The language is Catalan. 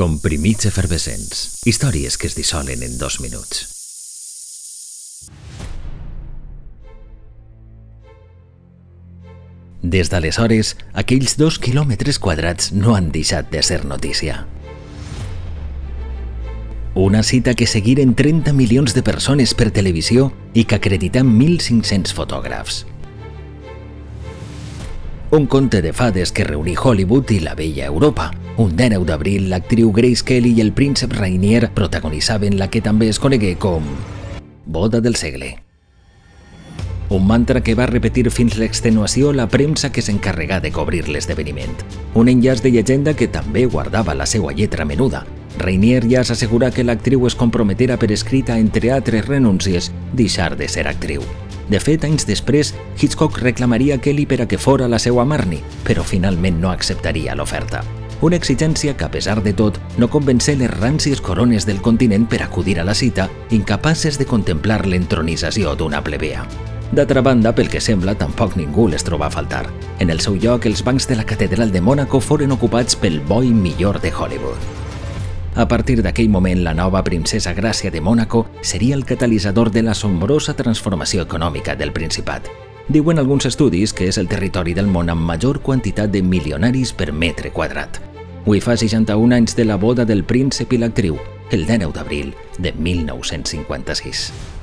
Comprimits efervescents. Històries que es dissolen en dos minuts. Des d'aleshores, aquells dos quilòmetres quadrats no han deixat de ser notícia. Una cita que seguiren 30 milions de persones per televisió i que acrediten 1.500 fotògrafs. Un conte de fades que reuní Hollywood i la vella Europa. Un 19 d'abril, l'actriu Grace Kelly i el príncep Rainier protagonitzaven la que també es conegué com Boda del segle. Un mantra que va repetir fins l'extenuació la premsa que s'encarregà de cobrir l'esdeveniment. Un enllaç de llegenda que també guardava la seva lletra menuda. Rainier ja s'assegura que l'actriu es comprometera per escrita, entre altres renúncies, deixar de ser actriu. De fet, anys després, Hitchcock reclamaria Kelly per a que fora la seva Marnie, però finalment no acceptaria l'oferta. Una exigència que, a pesar de tot, no convencé les ràncies corones del continent per acudir a la cita, incapaces de contemplar l'entronització d'una plebea. D'altra banda, pel que sembla, tampoc ningú les troba a faltar. En el seu lloc, els bancs de la Catedral de Mònaco foren ocupats pel boi millor de Hollywood. A partir d'aquell moment, la nova princesa Gràcia de Mònaco seria el catalitzador de l'assombrosa transformació econòmica del Principat. Diuen alguns estudis que és el territori del món amb major quantitat de milionaris per metre quadrat. Avui fa 61 anys de la boda del príncep i l'actriu, el 19 d'abril de 1956.